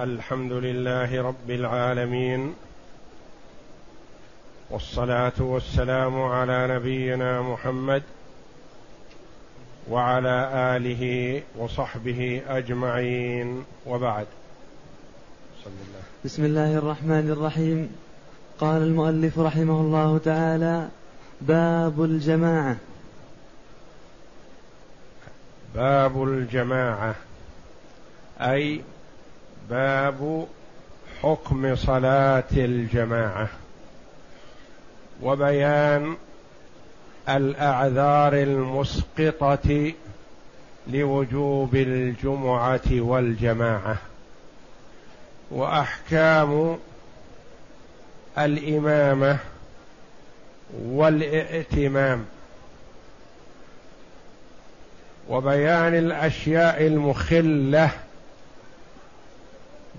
الحمد لله رب العالمين والصلاة والسلام على نبينا محمد وعلى آله وصحبه أجمعين. وبعد. الله. بسم الله الرحمن الرحيم. قال المؤلف رحمه الله تعالى باب الجماعة. باب الجماعة. أي باب حكم صلاة الجماعة وبيان الأعذار المسقطة لوجوب الجمعة والجماعة وأحكام الإمامة والإئتمام وبيان الأشياء المخلة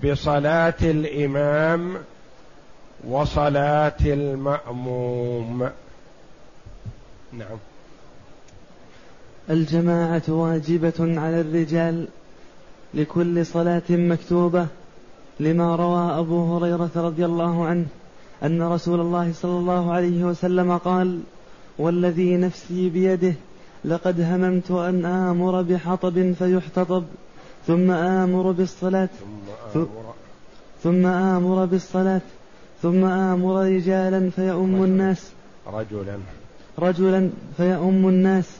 بصلاة الإمام وصلاة المأموم. نعم. الجماعة واجبة على الرجال لكل صلاة مكتوبة لما روى أبو هريرة رضي الله عنه أن رسول الله صلى الله عليه وسلم قال والذي نفسي بيده لقد هممت أن آمر بحطب فيحتطب ثم آمر بالصلاة ثم آمر بالصلاة ثم آمر رجالا فيؤم الناس. رجلا. رجلا فيؤم الناس.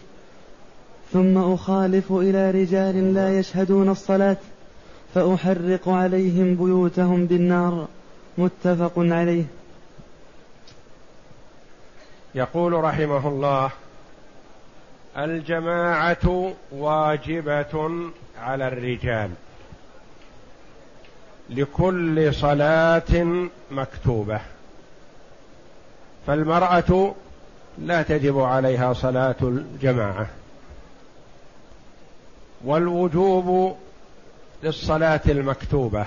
ثم أخالف إلى رجال لا يشهدون الصلاة فأحرق عليهم بيوتهم بالنار. متفق عليه. يقول رحمه الله الجماعة واجبة على الرجال. لكل صلاة مكتوبة. فالمرأة لا تجب عليها صلاة الجماعة. والوجوب للصلاة المكتوبة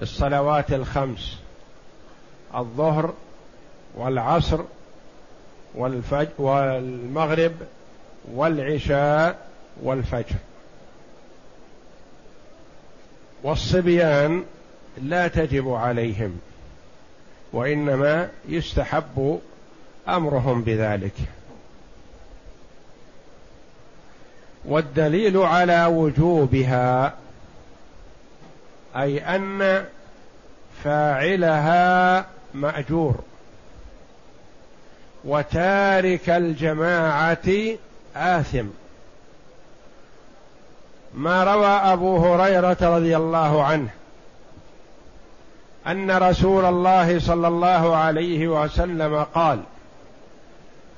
للصلوات الخمس الظهر والعصر والفجر والمغرب والعشاء والفجر. والصبيان لا تجب عليهم وإنما يستحب أمرهم بذلك. والدليل على وجوبها أي أن فاعلها مأجور وتارك الجماعة آثم. ما روى أبو هريرة رضي الله عنه أن رسول الله صلى الله عليه وسلم قال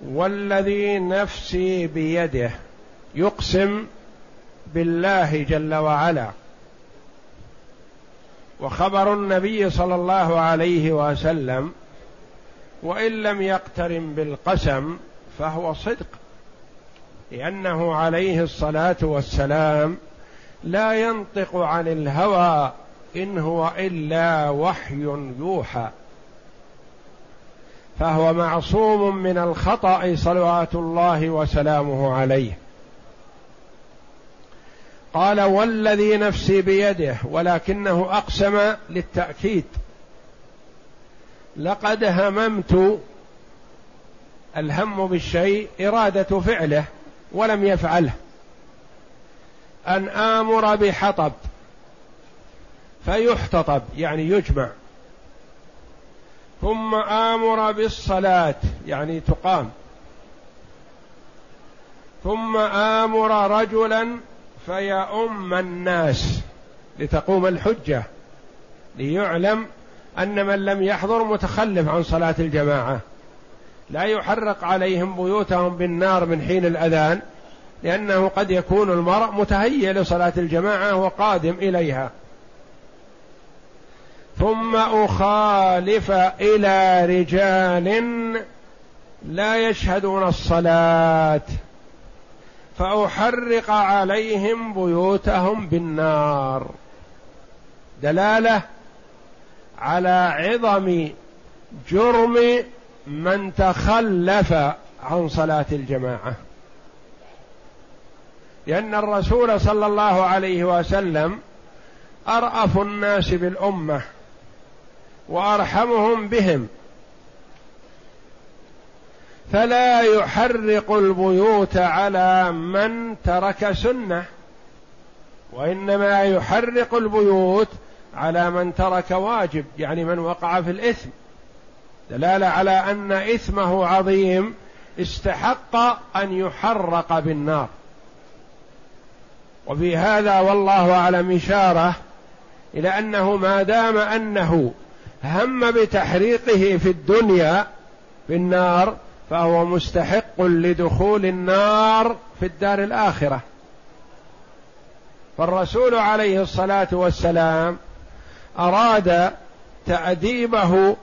والذي نفسي بيده يقسم بالله جل وعلا. وخبر النبي صلى الله عليه وسلم وإن لم يقترن بالقسم فهو صدق. لأنه عليه الصلاة والسلام لا ينطق عن الهوى إن هو إلا وحي يوحى. فهو معصوم من الخطأ صلوات الله وسلامه عليه. قال والذي نفسي بيده ولكنه أقسم للتأكيد. لقد هممت الهم بالشيء إرادة فعله. ولم يفعله. أن آمر بحطب. فيحتطب يعني يجمع. ثم آمر بالصلاة يعني تقام. ثم آمر رجلا فيؤم الناس لتقوم الحجة ليعلم أن من لم يحضر متخلف عن صلاة الجماعة. لا يحرق عليهم بيوتهم بالنار من حين الأذان لأنه قد يكون المرء متهيئ لصلاة الجماعة وقادم إليها. ثم أخالف إلى رجال لا يشهدون الصلاة فأحرق عليهم بيوتهم بالنار. دلالة على عظم جرم من تخلف عن صلاة الجماعة. لأن الرسول صلى الله عليه وسلم أرأف الناس بالأمة وأرحمهم بهم. فلا يحرق البيوت على من ترك سنة وإنما يحرق البيوت على من ترك واجب يعني من وقع في الإثم. دلالة على أن إثمه عظيم استحق أن يحرق بالنار. وفي هذا والله أعلم إشارة إلى أنه ما دام أنه هم بتحريقه في الدنيا في النار فهو مستحق لدخول النار في الدار الآخرة. فالرسول عليه الصلاة والسلام أراد تأديبه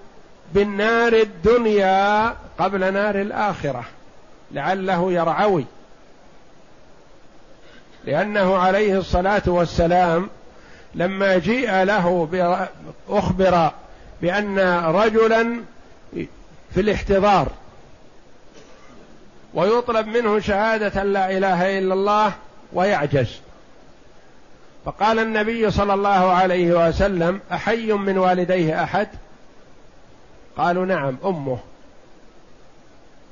بالنار الدنيا قبل نار الآخرة. لعله يرعوي. لأنه عليه الصلاة والسلام لما جيء له أخبر بأن رجلا في الاحتضار. ويطلب منه شهادة لا إله إلا الله ويعجز. فقال النبي صلى الله عليه وسلم أحي من والديه أحد؟ قالوا نعم أمه.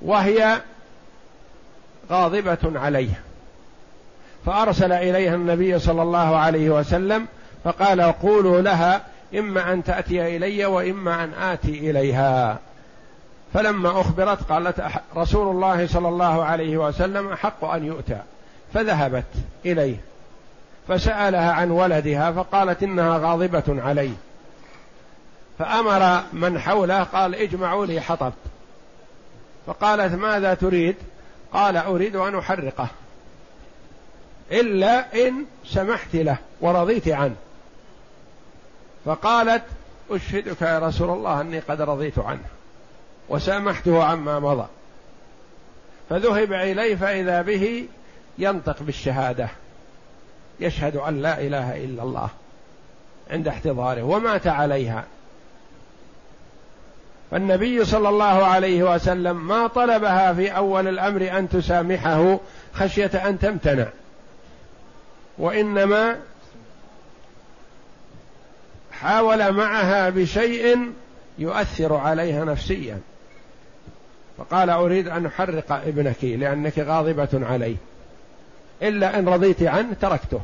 وهي غاضبة عليه. فأرسل إليها النبي صلى الله عليه وسلم فقال قولوا لها إما أن تأتي إلي وإما أن آتي إليها. فلما أخبرت قالت رسول الله صلى الله عليه وسلم أحق أن يؤتى. فذهبت إليه. فسألها عن ولدها فقالت إنها غاضبة عليه. فأمر من حوله قال اجمعوا لي حطب. فقالت ماذا تريد؟ قال أريد أن أحرقه. إلا إن سمحت له ورضيت عنه. فقالت أشهدك يا رسول الله أني قد رضيت عنه وسامحته عما مضى. فذهب إليه فإذا به ينطق بالشهادة. يشهد أن لا إله إلا الله عند احتضاره ومات عليها. فالنبي صلى الله عليه وسلم ما طلبها في أول الأمر أن تسامحه خشية أن تمتنع. وإنما حاول معها بشيء يؤثر عليها نفسيا. فقال أريد أن أحرق ابنك لأنك غاضبة عليه. إلا إن رضيت عنه تركته.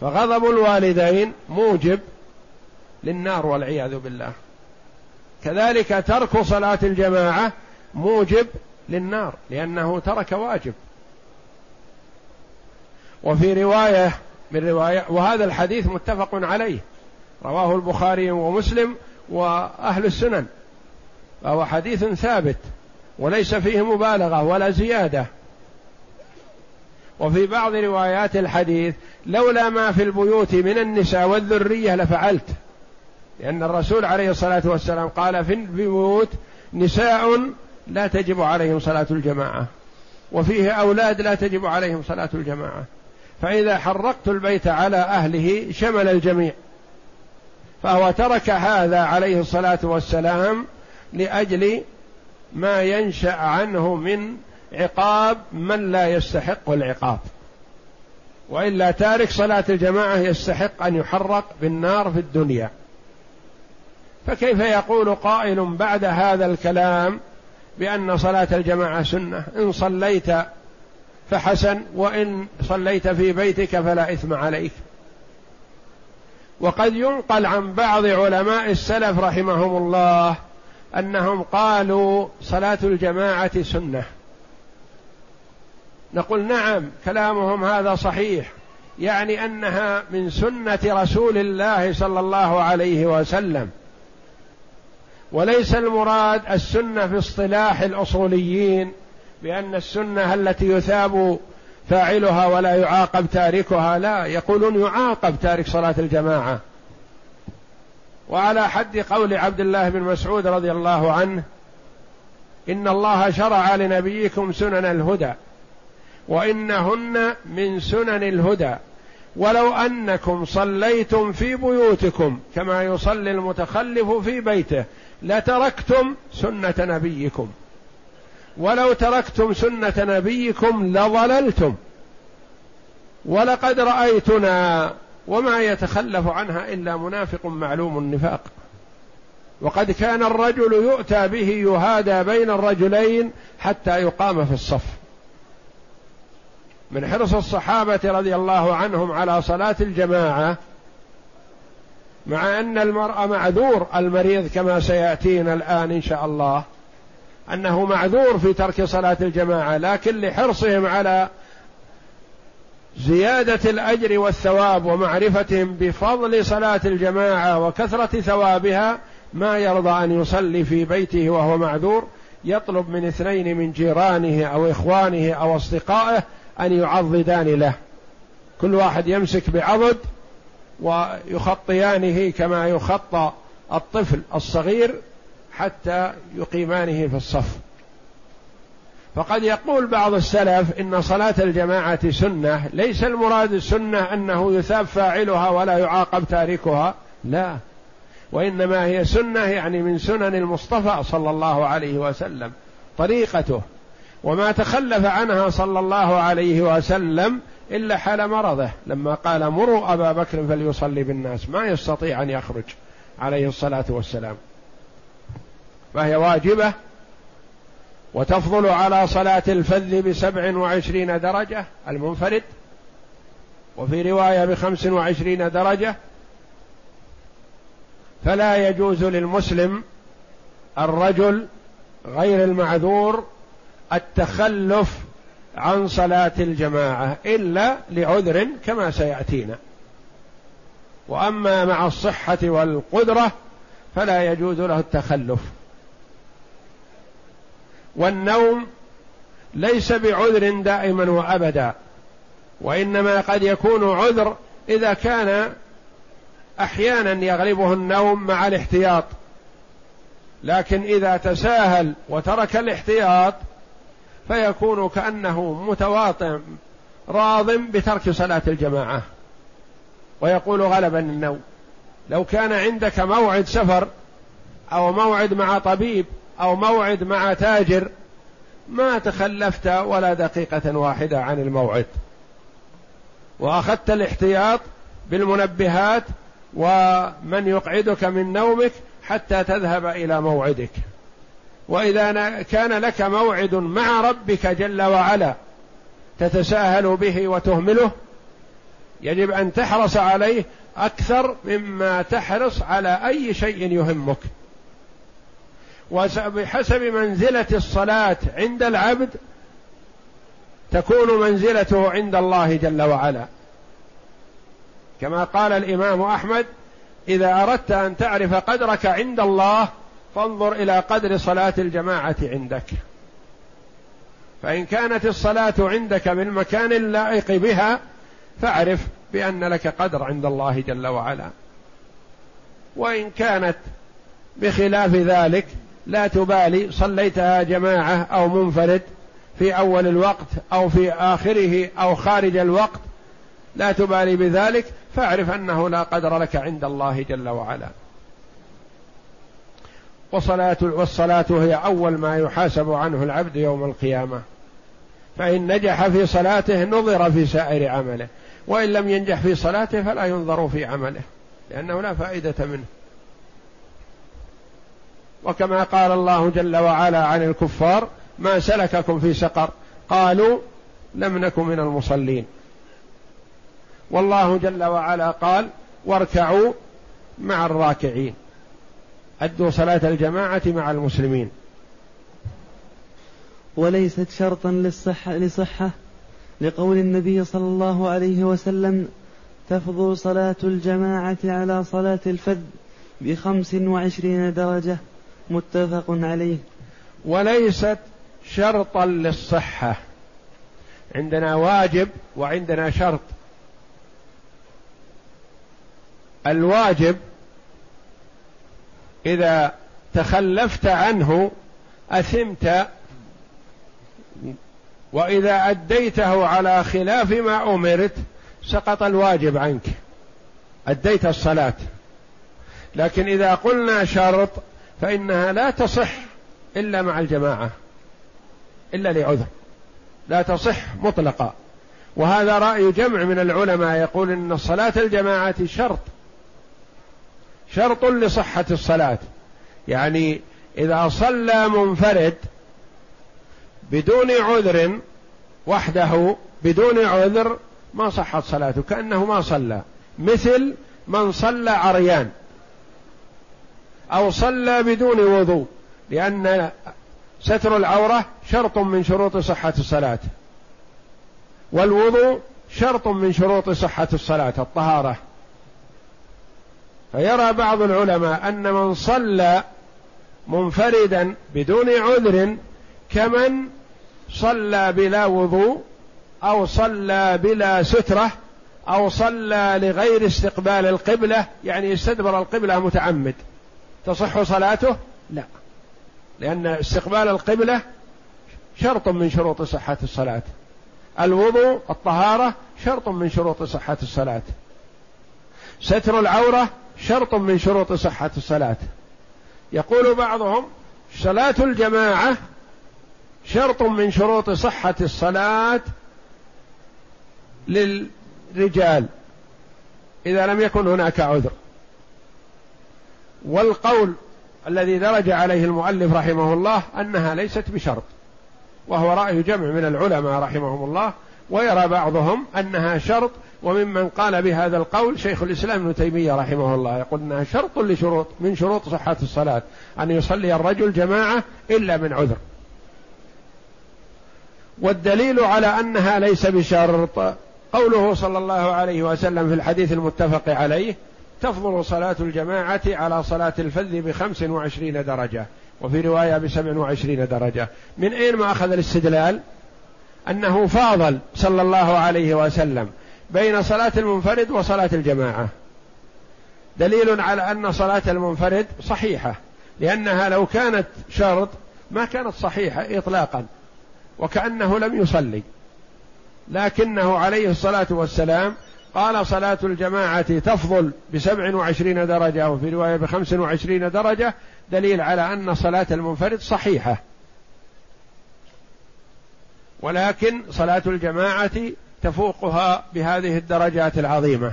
فغضب الوالدين موجب للنار والعياذ بالله. كذلك ترك صلاة الجماعة موجب للنار لأنه ترك واجب. وفي رواية من رواية وهذا الحديث متفق عليه رواه البخاري ومسلم وأهل السنن. فهو حديث ثابت وليس فيه مبالغة ولا زيادة. وفي بعض روايات الحديث لولا ما في البيوت من النساء والذرية لفعلت. لأن الرسول عليه الصلاة والسلام قال في البيوت نساء لا تجب عليهم صلاة الجماعة وفيه أولاد لا تجب عليهم صلاة الجماعة. فإذا حرقت البيت على أهله شمل الجميع. فهو ترك هذا عليه الصلاة والسلام لأجل ما ينشأ عنه من عقاب من لا يستحق العقاب. وإلا تارك صلاة الجماعة يستحق أن يحرق بالنار في الدنيا. فكيف يقول قائل بعد هذا الكلام بأن صلاة الجماعة سنة؟ إن صليت فحسن وإن صليت في بيتك فلا إثم عليك. وقد ينقل عن بعض علماء السلف رحمهم الله أنهم قالوا صلاة الجماعة سنة. نقول نعم كلامهم هذا صحيح يعني أنها من سنة رسول الله صلى الله عليه وسلم. وليس المراد السنة في اصطلاح الأصوليين بأن السنة التي يثاب فاعلها ولا يعاقب تاركها لا يقولون يعاقب تارك صلاة الجماعة. وعلى حد قول عبد الله بن مسعود رضي الله عنه إن الله شرع لنبيكم سنن الهدى وإنهن من سنن الهدى. ولو أنكم صليتم في بيوتكم كما يصلي المتخلف في بيته لتركتم سنة نبيكم. ولو تركتم سنة نبيكم لضللتم. ولقد رأيتنا وما يتخلف عنها إلا منافق معلوم النفاق. وقد كان الرجل يؤتى به يهادى بين الرجلين حتى يقام في الصف. من حرص الصحابة رضي الله عنهم على صلاة الجماعة مع أن المرء معذور المريض كما سيأتينا الآن إن شاء الله أنه معذور في ترك صلاة الجماعة لكن لحرصهم على زيادة الأجر والثواب ومعرفتهم بفضل صلاة الجماعة وكثرة ثوابها ما يرضى أن يصلي في بيته وهو معذور يطلب من اثنين من جيرانه أو إخوانه أو أصدقائه أن يعضدان له. كل واحد يمسك بعضد ويخطيانه كما يخطى الطفل الصغير حتى يقيمانه في الصف. فقد يقول بعض السلف إن صلاة الجماعة سنة ليس المراد السنة أنه يثاب فاعلها ولا يعاقب تاركها لا. وإنما هي سنة يعني من سنن المصطفى صلى الله عليه وسلم طريقته. وما تخلف عنها صلى الله عليه وسلم إلا حال مرضه. لما قال مروا أبا بكر فليصلي بالناس ما يستطيع أن يخرج عليه الصلاة والسلام. فهي واجبة وتفضل على صلاة الفذ بسبع وعشرين درجة المنفرد. وفي رواية بخمس وعشرين درجة فلا يجوز للمسلم الرجل غير المعذور التخلف عن صلاة الجماعة إلا لعذر كما سيأتينا. وأما مع الصحة والقدرة فلا يجوز له التخلف. والنوم ليس بعذر دائما وأبدا وإنما قد يكون عذر إذا كان أحيانا يغلبه النوم مع الاحتياط. لكن إذا تساهل وترك الاحتياط فيكون كأنه متواطئ راض بترك صلاة الجماعة. ويقول غلبني النوم لو كان عندك موعد سفر أو موعد مع طبيب أو موعد مع تاجر ما تخلفت ولا دقيقة واحدة عن الموعد. وأخذت الاحتياط بالمنبهات ومن يقعدك من نومك حتى تذهب إلى موعدك. وإذا كان لك موعد مع ربك جل وعلا تتساهل به وتهمله يجب أن تحرص عليه أكثر مما تحرص على أي شيء يهمك. وبحسب منزلة الصلاة عند العبد تكون منزلته عند الله جل وعلا. كما قال الإمام أحمد إذا أردت أن تعرف قدرك عند الله فانظر إلى قدر صلاة الجماعة عندك. فإن كانت الصلاة عندك بالمكان اللائق بها فاعرف بأن لك قدر عند الله جل وعلا. وإن كانت بخلاف ذلك لا تبالي صليتها جماعة أو منفرد في أول الوقت أو في آخره أو خارج الوقت لا تبالي بذلك فاعرف أنه لا قدر لك عند الله جل وعلا. وصلاة والصلاة هي أول ما يحاسب عنه العبد يوم القيامة. فإن نجح في صلاته نظر في سائر عمله. وإن لم ينجح في صلاته فلا ينظر في عمله لأنه لا فائدة منه. وكما قال الله جل وعلا عن الكفار ما سلككم في سقر. قالوا لم نكن من المصلين. والله جل وعلا قال واركعوا مع الراكعين. أدوا صلاة الجماعة مع المسلمين. وليست شرطا للصحة لصحة لقول النبي صلى الله عليه وسلم تفضل صلاة الجماعة على صلاة الفذ بخمس وعشرين درجة متفق عليه. وليست شرطا للصحة. عندنا واجب وعندنا شرط. الواجب إذا تخلفت عنه أثمت وإذا أديته على خلاف ما أمرت سقط الواجب عنك. أديت الصلاة. لكن إذا قلنا شرط فإنها لا تصح إلا مع الجماعة إلا لعذر. لا تصح مطلقا. وهذا رأي جمع من العلماء يقول إن صلاة الجماعة شرط. شرط لصحة الصلاة. يعني إذا صلى منفرد بدون عذر وحده بدون عذر ما صحت صلاته كأنه ما صلى. مثل من صلى عريان أو صلى بدون وضوء لأن ستر العورة شرط من شروط صحة الصلاة. والوضوء شرط من شروط صحة الصلاة الطهارة. فيرى بعض العلماء أن من صلى منفردا بدون عذر كمن صلى بلا وضوء أو صلى بلا سترة أو صلى لغير استقبال القبلة يعني استدبر القبلة متعمد. تصح صلاته؟ لا. لأن استقبال القبلة شرط من شروط صحة الصلاة. الوضوء الطهارة شرط من شروط صحة الصلاة. ستر العورة شرط من شروط صحة الصلاة. يقول بعضهم صلاة الجماعة شرط من شروط صحة الصلاة للرجال إذا لم يكن هناك عذر. والقول الذي درج عليه المؤلف رحمه الله أنها ليست بشرط وهو رأي جمع من العلماء رحمهم الله ويرى بعضهم أنها شرط وممن قال بهذا القول شيخ الإسلام ابن تيمية رحمه الله يقول إنها شرط لشروط من شروط صحة الصلاة أن يصلي الرجل جماعة إلا من عذر. والدليل على أنها ليس بشرط قوله صلى الله عليه وسلم في الحديث المتفق عليه تفضل صلاة الجماعة على صلاة الفذ بخمس وعشرين درجة وفي رواية بسبع وعشرين درجة. من أين ما أخذ الاستدلال؟ أنه فاضل صلى الله عليه وسلم بين صلاة المنفرد وصلاة الجماعة. دليل على أن صلاة المنفرد صحيحة لأنها لو كانت شرط ما كانت صحيحة إطلاقا وكأنه لم يصلي. لكنه عليه الصلاة والسلام قال صلاة الجماعة تفضل بسبع وعشرين درجة وفي رواية بخمس وعشرين درجة دليل على أن صلاة المنفرد صحيحة. ولكن صلاة الجماعة تفوقها بهذه الدرجات العظيمة.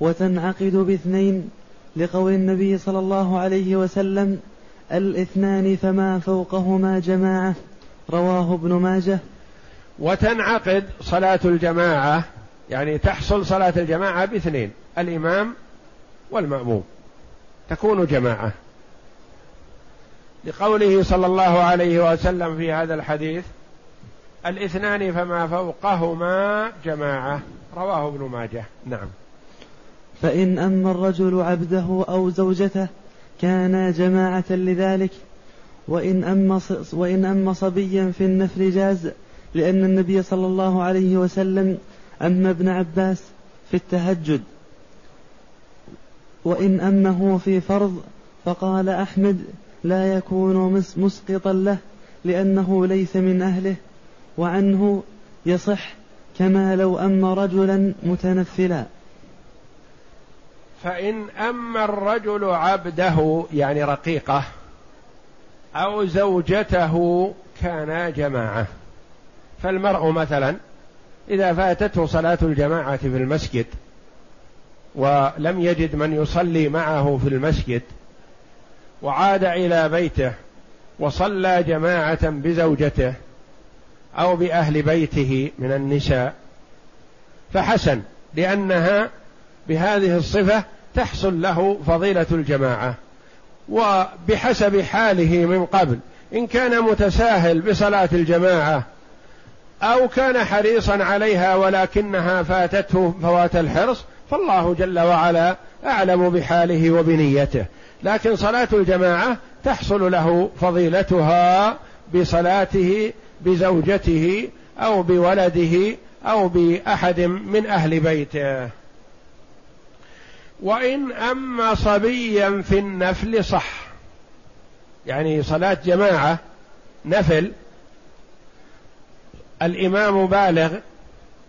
وتنعقد باثنين لقول النبي صلى الله عليه وسلم الاثنان فما فوقهما جماعة رواه ابن ماجه. وتنعقد صلاة الجماعة يعني تحصل صلاة الجماعة باثنين الإمام والمأموم. تكون جماعة. لقوله صلى الله عليه وسلم في هذا الحديث الاثنان فما فوقهما جماعة. رواه ابن ماجه. نعم. فإن أما الرجل عبده أو زوجته كانا جماعة لذلك وإن أما وإن أما صبيا في النفل جاز لأن النبي صلى الله عليه وسلم أما ابن عباس في التهجد. وإن أمه في فرض فقال أحمد لا يكون مسقطا له لأنه ليس من أهله. وعنه يصح كما لو أما رجلا متنفلا. فإن أما الرجل عبده يعني رقيقة أو زوجته كانا جماعة. فالمرء مثلا إذا فاتته صلاة الجماعة في المسجد ولم يجد من يصلي معه في المسجد وعاد إلى بيته وصلى جماعة بزوجته أو بأهل بيته من النساء. فحسن لأنها بهذه الصفة تحصل له فضيلة الجماعة. وبحسب حاله من قبل إن كان متساهل بصلاة الجماعة أو كان حريصا عليها ولكنها فاتته فوات الحرص فالله جل وعلا أعلم بحاله وبنيته. لكن صلاة الجماعة تحصل له فضيلتها بصلاته بزوجته أو بولده أو بأحد من أهل بيته. وإن أما صبيا في النفل صح. يعني صلاة جماعة نفل الإمام بالغ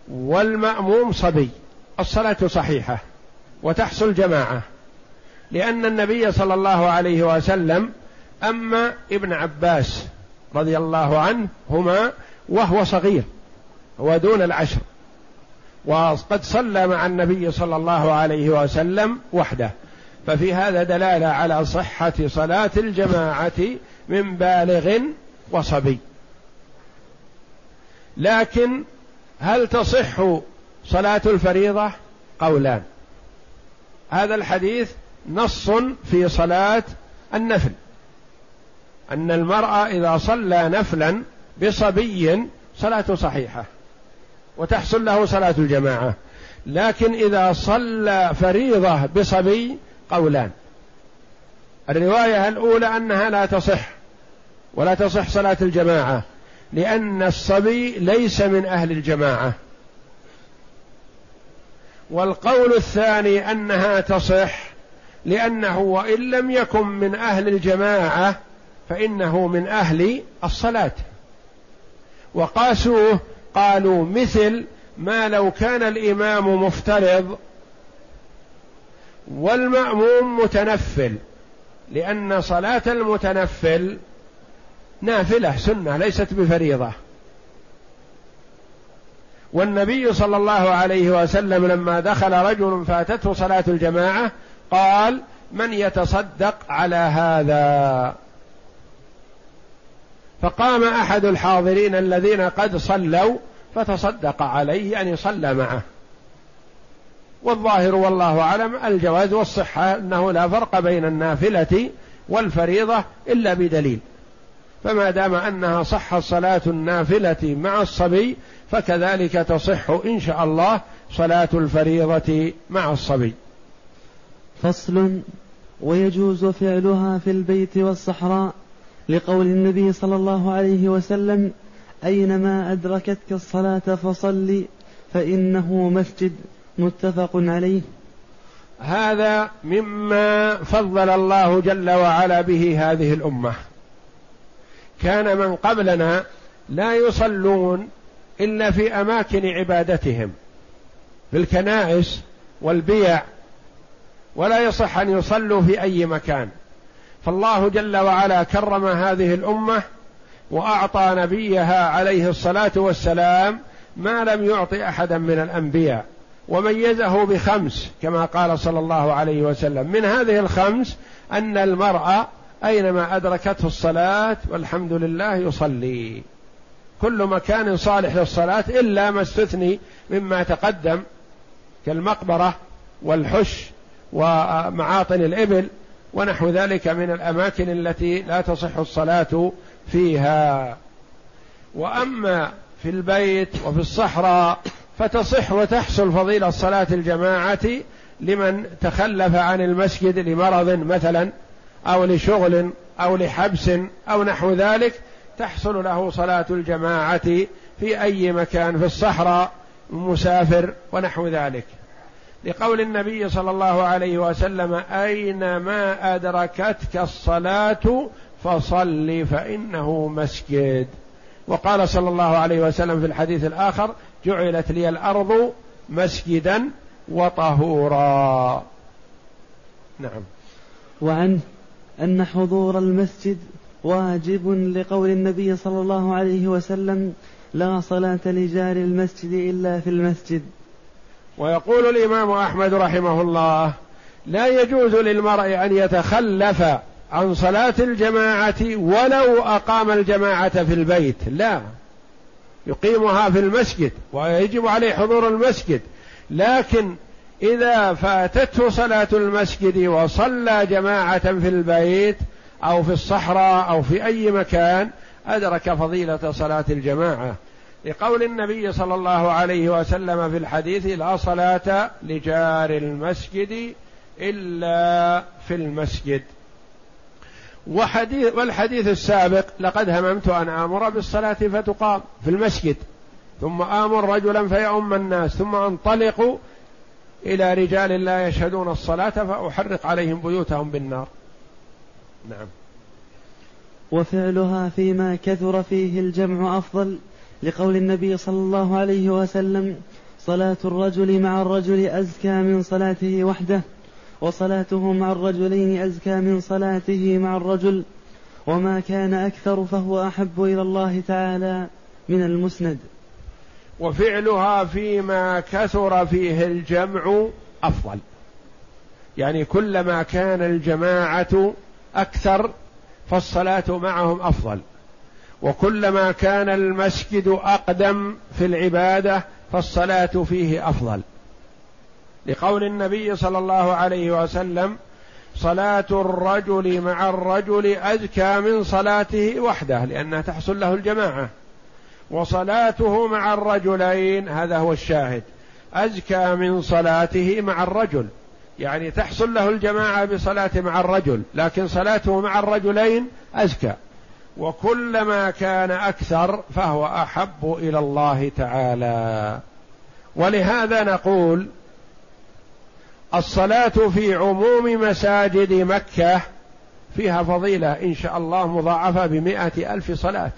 والمأموم صبي. الصلاة صحيحة وتحصل جماعة لأن النبي صلى الله عليه وسلم أما ابن عباس رضي الله عنه هما وهو صغير هو دون العشر. وقد صلى مع النبي صلى الله عليه وسلم وحده. ففي هذا دلالة على صحة صلاة الجماعة من بالغ وصبي. لكن هل تصح صلاة الفريضة؟ قولان. هذا الحديث نص في صلاة النفل. أن المرأة إذا صلى نفلا بصبي صلاته صحيحة وتحصل له صلاة الجماعة لكن إذا صلى فريضة بصبي قولان. الرواية الأولى أنها لا تصح ولا تصح صلاة الجماعة لأن الصبي ليس من أهل الجماعة. والقول الثاني أنها تصح لأنه وإن لم يكن من أهل الجماعة فإنه من أهل الصلاة. وقاسوه قالوا مثل ما لو كان الإمام مفترض والمأموم متنفل لأن صلاة المتنفل نافلة سنة ليست بفريضة. والنبي صلى الله عليه وسلم لما دخل رجل فاتته صلاة الجماعة قال من يتصدق على هذا؟ فقام أحد الحاضرين الذين قد صلوا فتصدق عليه يعني صلى معه. والظاهر والله أعلم الجواز والصحة أنه لا فرق بين النافلة والفريضة إلا بدليل. فما دام أنها صحت صلاة النافلة مع الصبي فكذلك تصح إن شاء الله صلاة الفريضة مع الصبي. فصل ويجوز فعلها في البيت والصحراء. لقول النبي صلى الله عليه وسلم أينما أدركتك الصلاة فصل فإنه مسجد متفق عليه. هذا مما فضل الله جل وعلا به هذه الأمة. كان من قبلنا لا يصلون إلا في أماكن عبادتهم في الكنائس والبيع ولا يصح أن يصلوا في أي مكان. فالله جل وعلا كرم هذه الأمة وأعطى نبيها عليه الصلاة والسلام ما لم يعط أحدا من الأنبياء وميزه بخمس كما قال صلى الله عليه وسلم. من هذه الخمس أن المرء أينما أدركته الصلاة والحمد لله يصلي. كل مكان صالح للصلاة إلا ما استثني مما تقدم كالمقبرة والحش ومعاطن الإبل ونحو ذلك من الأماكن التي لا تصح الصلاة فيها. وأما في البيت وفي الصحراء فتصح وتحصل فضيلة صلاه الجماعة لمن تخلف عن المسجد لمرض مثلا أو لشغل أو لحبس أو نحو ذلك تحصل له صلاة الجماعة في أي مكان في الصحراء مسافر ونحو ذلك. لقول النبي صلى الله عليه وسلم أينما أدركتك الصلاة فصل فإنه مسجد. وقال صلى الله عليه وسلم في الحديث الآخر جعلت لي الأرض مسجدا وطهورا. نعم. وعنه أن حضور المسجد واجب لقول النبي صلى الله عليه وسلم لا صلاة لجار المسجد إلا في المسجد. ويقول الإمام أحمد رحمه الله لا يجوز للمرء أن يتخلف عن صلاة الجماعة ولو أقام الجماعة في البيت لا. يقيمها في المسجد ويجب عليه حضور المسجد لكن إذا فاتته صلاة المسجد وصلى جماعة في البيت أو في الصحراء أو في أي مكان أدرك فضيلة صلاة الجماعة. لقول النبي صلى الله عليه وسلم في الحديث لا صلاة لجار المسجد إلا في المسجد. وحديث والحديث السابق لقد هممت أن آمر بالصلاة فتقام في المسجد ثم آمر رجلا فيؤم الناس ثم أنطلق إلى رجال لا يشهدون الصلاة فأحرق عليهم بيوتهم بالنار. نعم. وفعلها فيما كثر فيه الجمع أفضل لقول النبي صلى الله عليه وسلم صلاة الرجل مع الرجل أزكى من صلاته وحده وصلاته مع الرجلين أزكى من صلاته مع الرجل وما كان أكثر فهو أحب إلى الله تعالى من المسند. وفعلها فيما كثر فيه الجمع أفضل. يعني كلما كان الجماعة أكثر فالصلاة معهم أفضل. وكلما كان المسجد أقدم في العبادة فالصلاة فيه أفضل. لقول النبي صلى الله عليه وسلم صلاة الرجل مع الرجل أزكى من صلاته وحده لأنها تحصل له الجماعة. وصلاته مع الرجلين هذا هو الشاهد. أزكى من صلاته مع الرجل. يعني تحصل له الجماعة بصلاته مع الرجل لكن صلاته مع الرجلين أزكى. وكلما كان أكثر فهو أحب إلى الله تعالى. ولهذا نقول الصلاة في عموم مساجد مكة فيها فضيلة إن شاء الله مضاعفة بمائه ألف صلاة.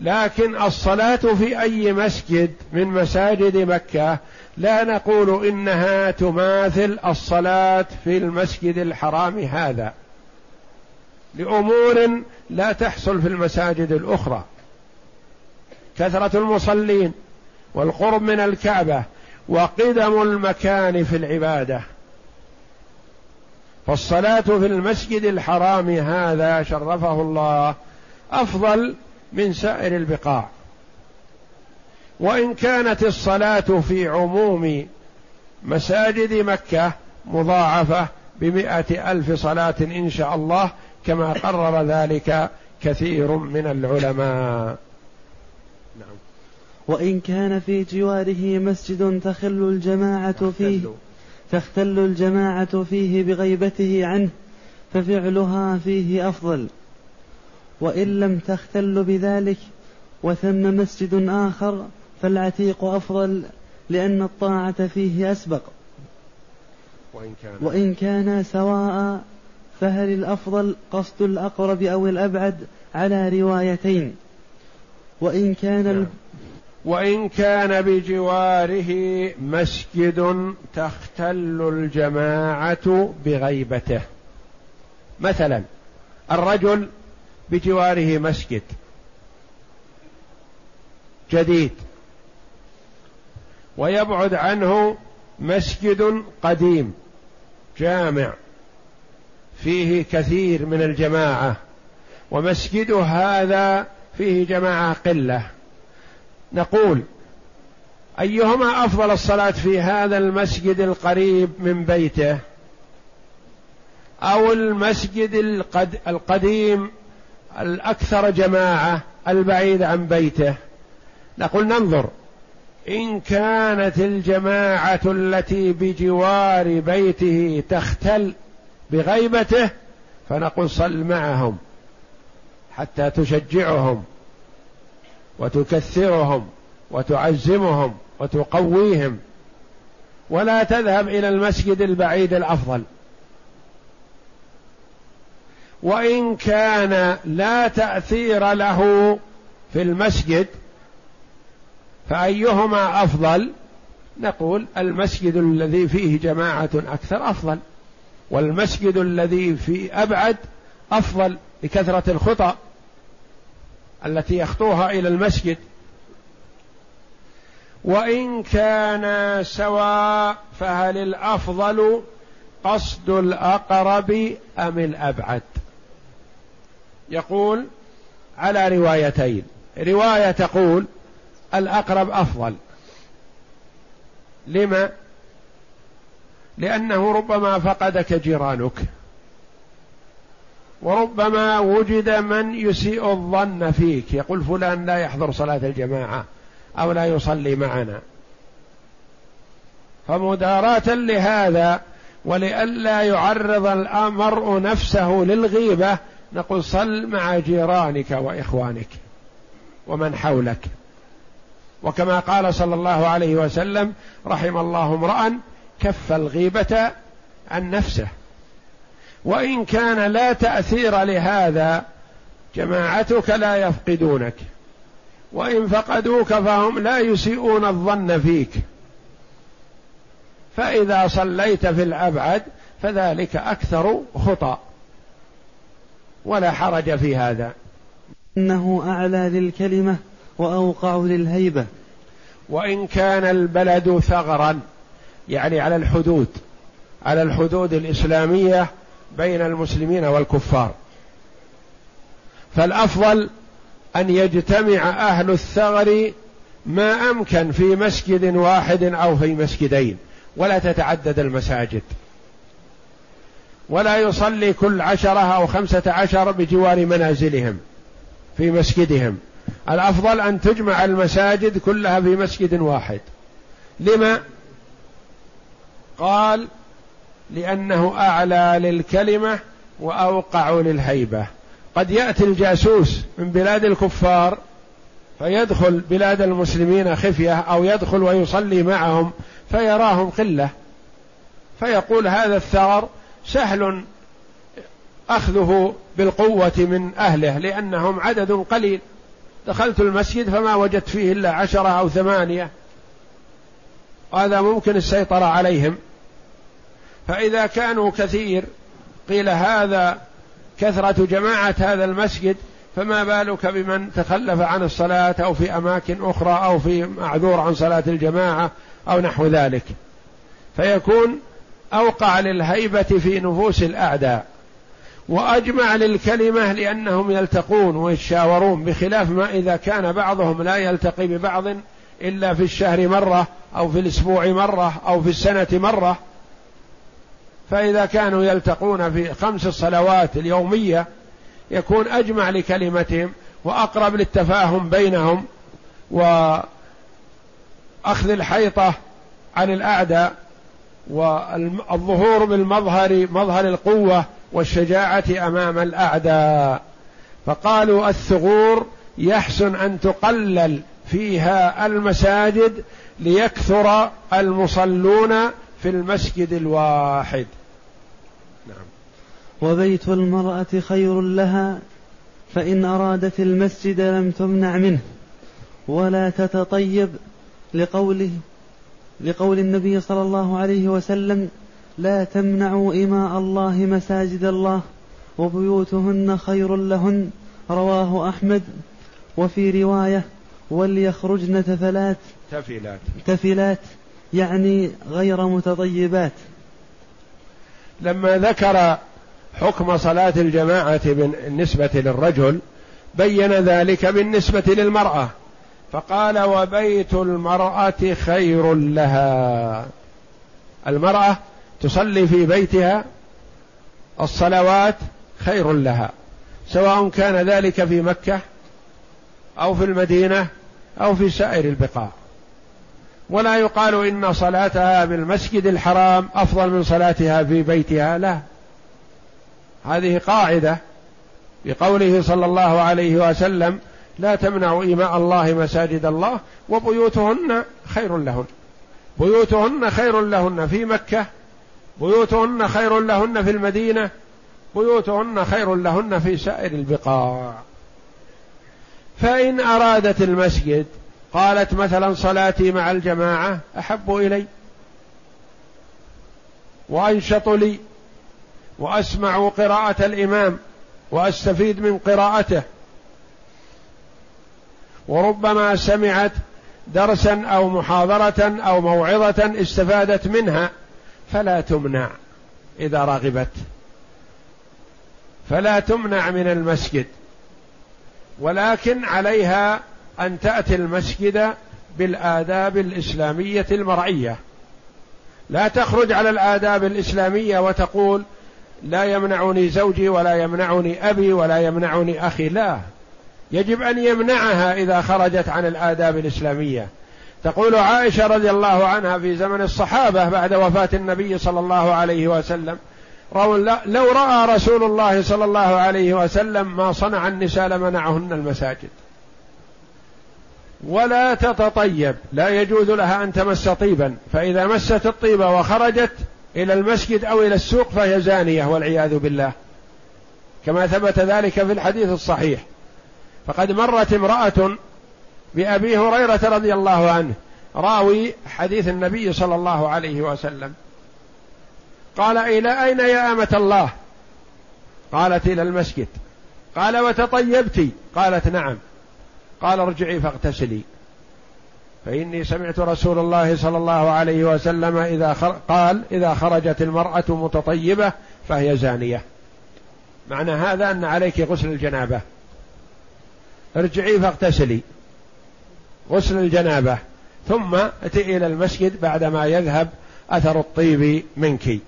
لكن الصلاة في أي مسجد من مساجد مكة لا نقول إنها تماثل الصلاة في المسجد الحرام هذا. لأمور لا تحصل في المساجد الأخرى. كثرة المصلين والقرب من الكعبة وقدم المكان في العبادة. فالصلاة في المسجد الحرام هذا شرفه الله أفضل من سائر البقاع. وإن كانت الصلاة في عموم مساجد مكة مضاعفة بمائه ألف صلاة إن شاء الله كما قرر ذلك كثير من العلماء. نعم. وإن كان في جواره مسجد تخل الجماعة فيه تختل الجماعة فيه بغيبته عنه ففعلها فيه أفضل. وإن لم تختل بذلك وثم مسجد آخر فالعتيق أفضل لأن الطاعة فيه أسبق. وإن كان, وإن كان سواء فهل الأفضل قصد الأقرب أو الأبعد على روايتين؟ وإن كان نعم. وإن كان بجواره مسجد تختل الجماعة بغيبته. مثلا الرجل بجواره مسجد. جديد. ويبعد عنه مسجد قديم جامع. فيه كثير من الجماعة ومسجد هذا فيه جماعة قلة. نقول أيهما أفضل الصلاة في هذا المسجد القريب من بيته؟ أو المسجد القديم الأكثر جماعة البعيد عن بيته؟ نقول ننظر. إن كانت الجماعة التي بجوار بيته تختل بغيبته فنقول صل معهم حتى تشجعهم وتكثرهم وتعزمهم وتقويهم. ولا تذهب إلى المسجد البعيد الأفضل. وإن كان لا تأثير له في المسجد فأيهما أفضل؟ نقول المسجد الذي فيه جماعة أكثر أفضل. والمسجد الذي في أبعد أفضل لكثرة الخطى التي يخطوها إلى المسجد. وإن كان سواء فهل الأفضل قصد الأقرب أم الأبعد؟ يقول على روايتين. رواية تقول الأقرب أفضل. لما؟ لأنه ربما فقدك جيرانك. وربما وجد من يسيء الظن فيك. يقول فلان لا يحضر صلاة الجماعة أو لا يصلي معنا. فمداراة لهذا ولئلا يعرض المرء نفسه للغيبة نقول صل مع جيرانك وإخوانك ومن حولك. وكما قال صلى الله عليه وسلم رحم الله امرأ كف الغيبة عن نفسه. وإن كان لا تأثير لهذا جماعتك لا يفقدونك. وإن فقدوك فهم لا يسيئون الظن فيك. فإذا صليت في الأبعد فذلك أكثر خطأ. ولا حرج في هذا. إنه أعلى للكلمة وأوقع للهيبة. وإن كان البلد ثغرا يعني على الحدود على الحدود الإسلامية بين المسلمين والكفار. فالأفضل أن يجتمع أهل الثغر ما أمكن في مسجد واحد أو في مسجدين ولا تتعدد المساجد. ولا يصلي كل عشرة أو خمسة عشر بجوار منازلهم في مسجدهم. الأفضل أن تجمع المساجد كلها في مسجد واحد. لما؟ قال لأنه أعلى للكلمة وأوقع للهيبة. قد يأتي الجاسوس من بلاد الكفار فيدخل بلاد المسلمين خفية أو يدخل ويصلي معهم فيراهم قلة. فيقول هذا الثغر سهل أخذه بالقوة من أهله لأنهم عدد قليل. دخلت المسجد فما وجدت فيه إلا عشرة أو ثمانية. هذا ممكن السيطرة عليهم. فإذا كانوا كثير قيل هذا كثرة جماعة هذا المسجد فما بالك بمن تخلف عن الصلاة أو في أماكن أخرى أو في معذور عن صلاة الجماعة أو نحو ذلك. فيكون أوقع للهيبة في نفوس الأعداء وأجمع للكلمة لأنهم يلتقون ويتشاورون بخلاف ما إذا كان بعضهم لا يلتقي ببعض إلا في الشهر مرة أو في الأسبوع مرة أو في السنة مرة. فإذا كانوا يلتقون في خمس الصلوات اليومية يكون أجمع لكلمتهم وأقرب للتفاهم بينهم وأخذ الحيطة عن الأعداء والظهور بالمظهر مظهر القوة والشجاعة أمام الأعداء. فقالوا الثغور يحسن أن تقلل فيها المساجد ليكثر المصلون في المسجد الواحد. وبيت المرأة خير لها فإن أرادت المسجد لم تمنع منه. ولا تتطيب لقوله لقول النبي صلى الله عليه وسلم لا تمنعوا إماء الله مساجد الله وبيوتهن خير لهن. رواه أحمد. وفي رواية وليخرجن تفلات. تفلات. تفلات يعني غير متطيبات. لما ذكر حكم صلاة الجماعة بالنسبة للرجل بين ذلك بالنسبة للمرأة فقال وبيت المرأة خير لها. المرأة تصلي في بيتها الصلوات خير لها سواء كان ذلك في مكة أو في المدينة أو في سائر البقاع. ولا يقال إن صلاتها بالمسجد الحرام أفضل من صلاتها في بيتها لا. هذه قاعدة بقوله صلى الله عليه وسلم لا تمنعوا إيماء الله مساجد الله وبيوتهن خير لهن. بيوتهن خير لهن في مكة بيوتهن خير لهن في المدينة بيوتهن خير لهن في سائر البقاع. فإن أرادت المسجد قالت مثلا صلاتي مع الجماعة أحب إلي وأنشط لي وأسمع قراءة الإمام وأستفيد من قراءته. وربما سمعت درسا أو محاضرة أو موعظة استفادت منها فلا تمنع إذا رغبت. فلا تمنع من المسجد. ولكن عليها أن تأتي المسجد بالآداب الإسلامية المرعيه لا تخرج على الآداب الإسلامية وتقول لا يمنعني زوجي ولا يمنعني أبي ولا يمنعني أخي. لا. يجب أن يمنعها إذا خرجت عن الآداب الإسلامية. تقول عائشة رضي الله عنها في زمن الصحابة بعد وفاة النبي صلى الله عليه وسلم لو رأى رسول الله صلى الله عليه وسلم ما صنع النساء لمنعهن المساجد. ولا تتطيب. لا يجوز لها أن تمس طيبا. فإذا مست الطيب وخرجت إلى المسجد أو إلى السوق فهي زانية والعياذ بالله. كما ثبت ذلك في الحديث الصحيح. فقد مرت امرأة بأبي هريرة رضي الله عنه راوي حديث النبي صلى الله عليه وسلم. قال إلى أين يا أمة الله؟ قالت إلى المسجد. قال وتطيبت؟ قالت نعم. قال ارجعي فاغتسلي. فإني سمعت رسول الله صلى الله عليه وسلم إذا قال إذا خرجت المرأة متطيبة فهي زانية. معنى هذا أن عليك غسل الجنابة. ارجعي فاغتسلي. غسل الجنابة. ثم اتي إلى المسجد بعدما يذهب أثر الطيب منك.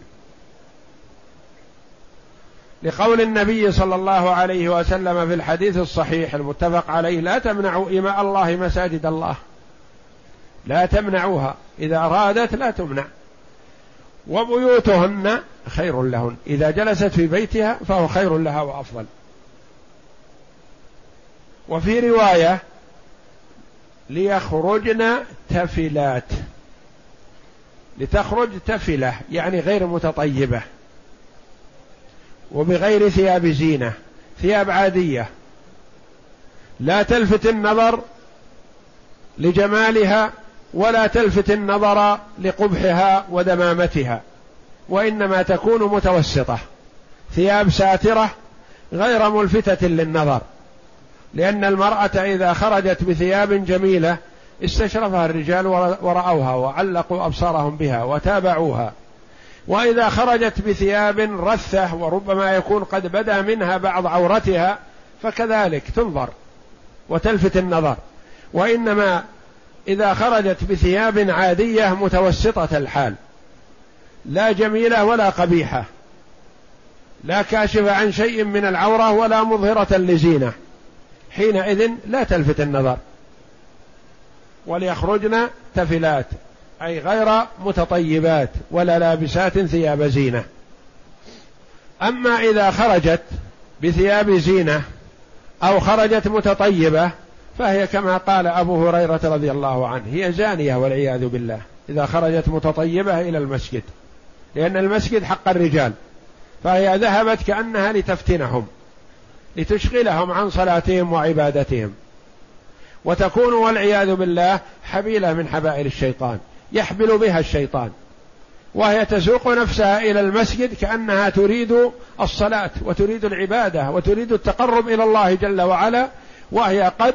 لقول النبي صلى الله عليه وسلم في الحديث الصحيح المتفق عليه لا تمنعوا إماء الله مساجد الله. لا تمنعوها. إذا أرادت لا تمنع. وبيوتهن خير لهن. إذا جلست في بيتها فهو خير لها وأفضل. وفي رواية ليخرجن تفلات. لتخرج تفلة يعني غير متطيبة. وبغير ثياب زينة ثياب عادية. لا تلفت النظر لجمالها ولا تلفت النظر لقبحها ودمامتها وإنما تكون متوسطة ثياب ساترة غير ملفتة للنظر لأن المرأة إذا خرجت بثياب جميلة استشرفها الرجال ورأوها وعلقوا أبصارهم بها وتابعوها وإذا خرجت بثياب رثة وربما يكون قد بدا منها بعض عورتها فكذلك تنظر وتلفت النظر وإنما إذا خرجت بثياب عادية متوسطة الحال. لا جميلة ولا قبيحة. لا كاشفة عن شيء من العورة ولا مظهرة لزينة. حينئذ لا تلفت النظر. وليخرجن تفلات أي غير متطيبات ولا لابسات ثياب زينة. أما إذا خرجت بثياب زينة أو خرجت متطيبة فهي كما قال أبو هريرة رضي الله عنه هي زانية والعياذ بالله إذا خرجت متطيبة إلى المسجد لأن المسجد حق الرجال فهي ذهبت كأنها لتفتنهم لتشغلهم عن صلاتهم وعبادتهم وتكون والعياذ بالله حبيلة من حبائل الشيطان يحبل بها الشيطان وهي تسوق نفسها إلى المسجد كأنها تريد الصلاة وتريد العبادة وتريد التقرب إلى الله جل وعلا وهي قد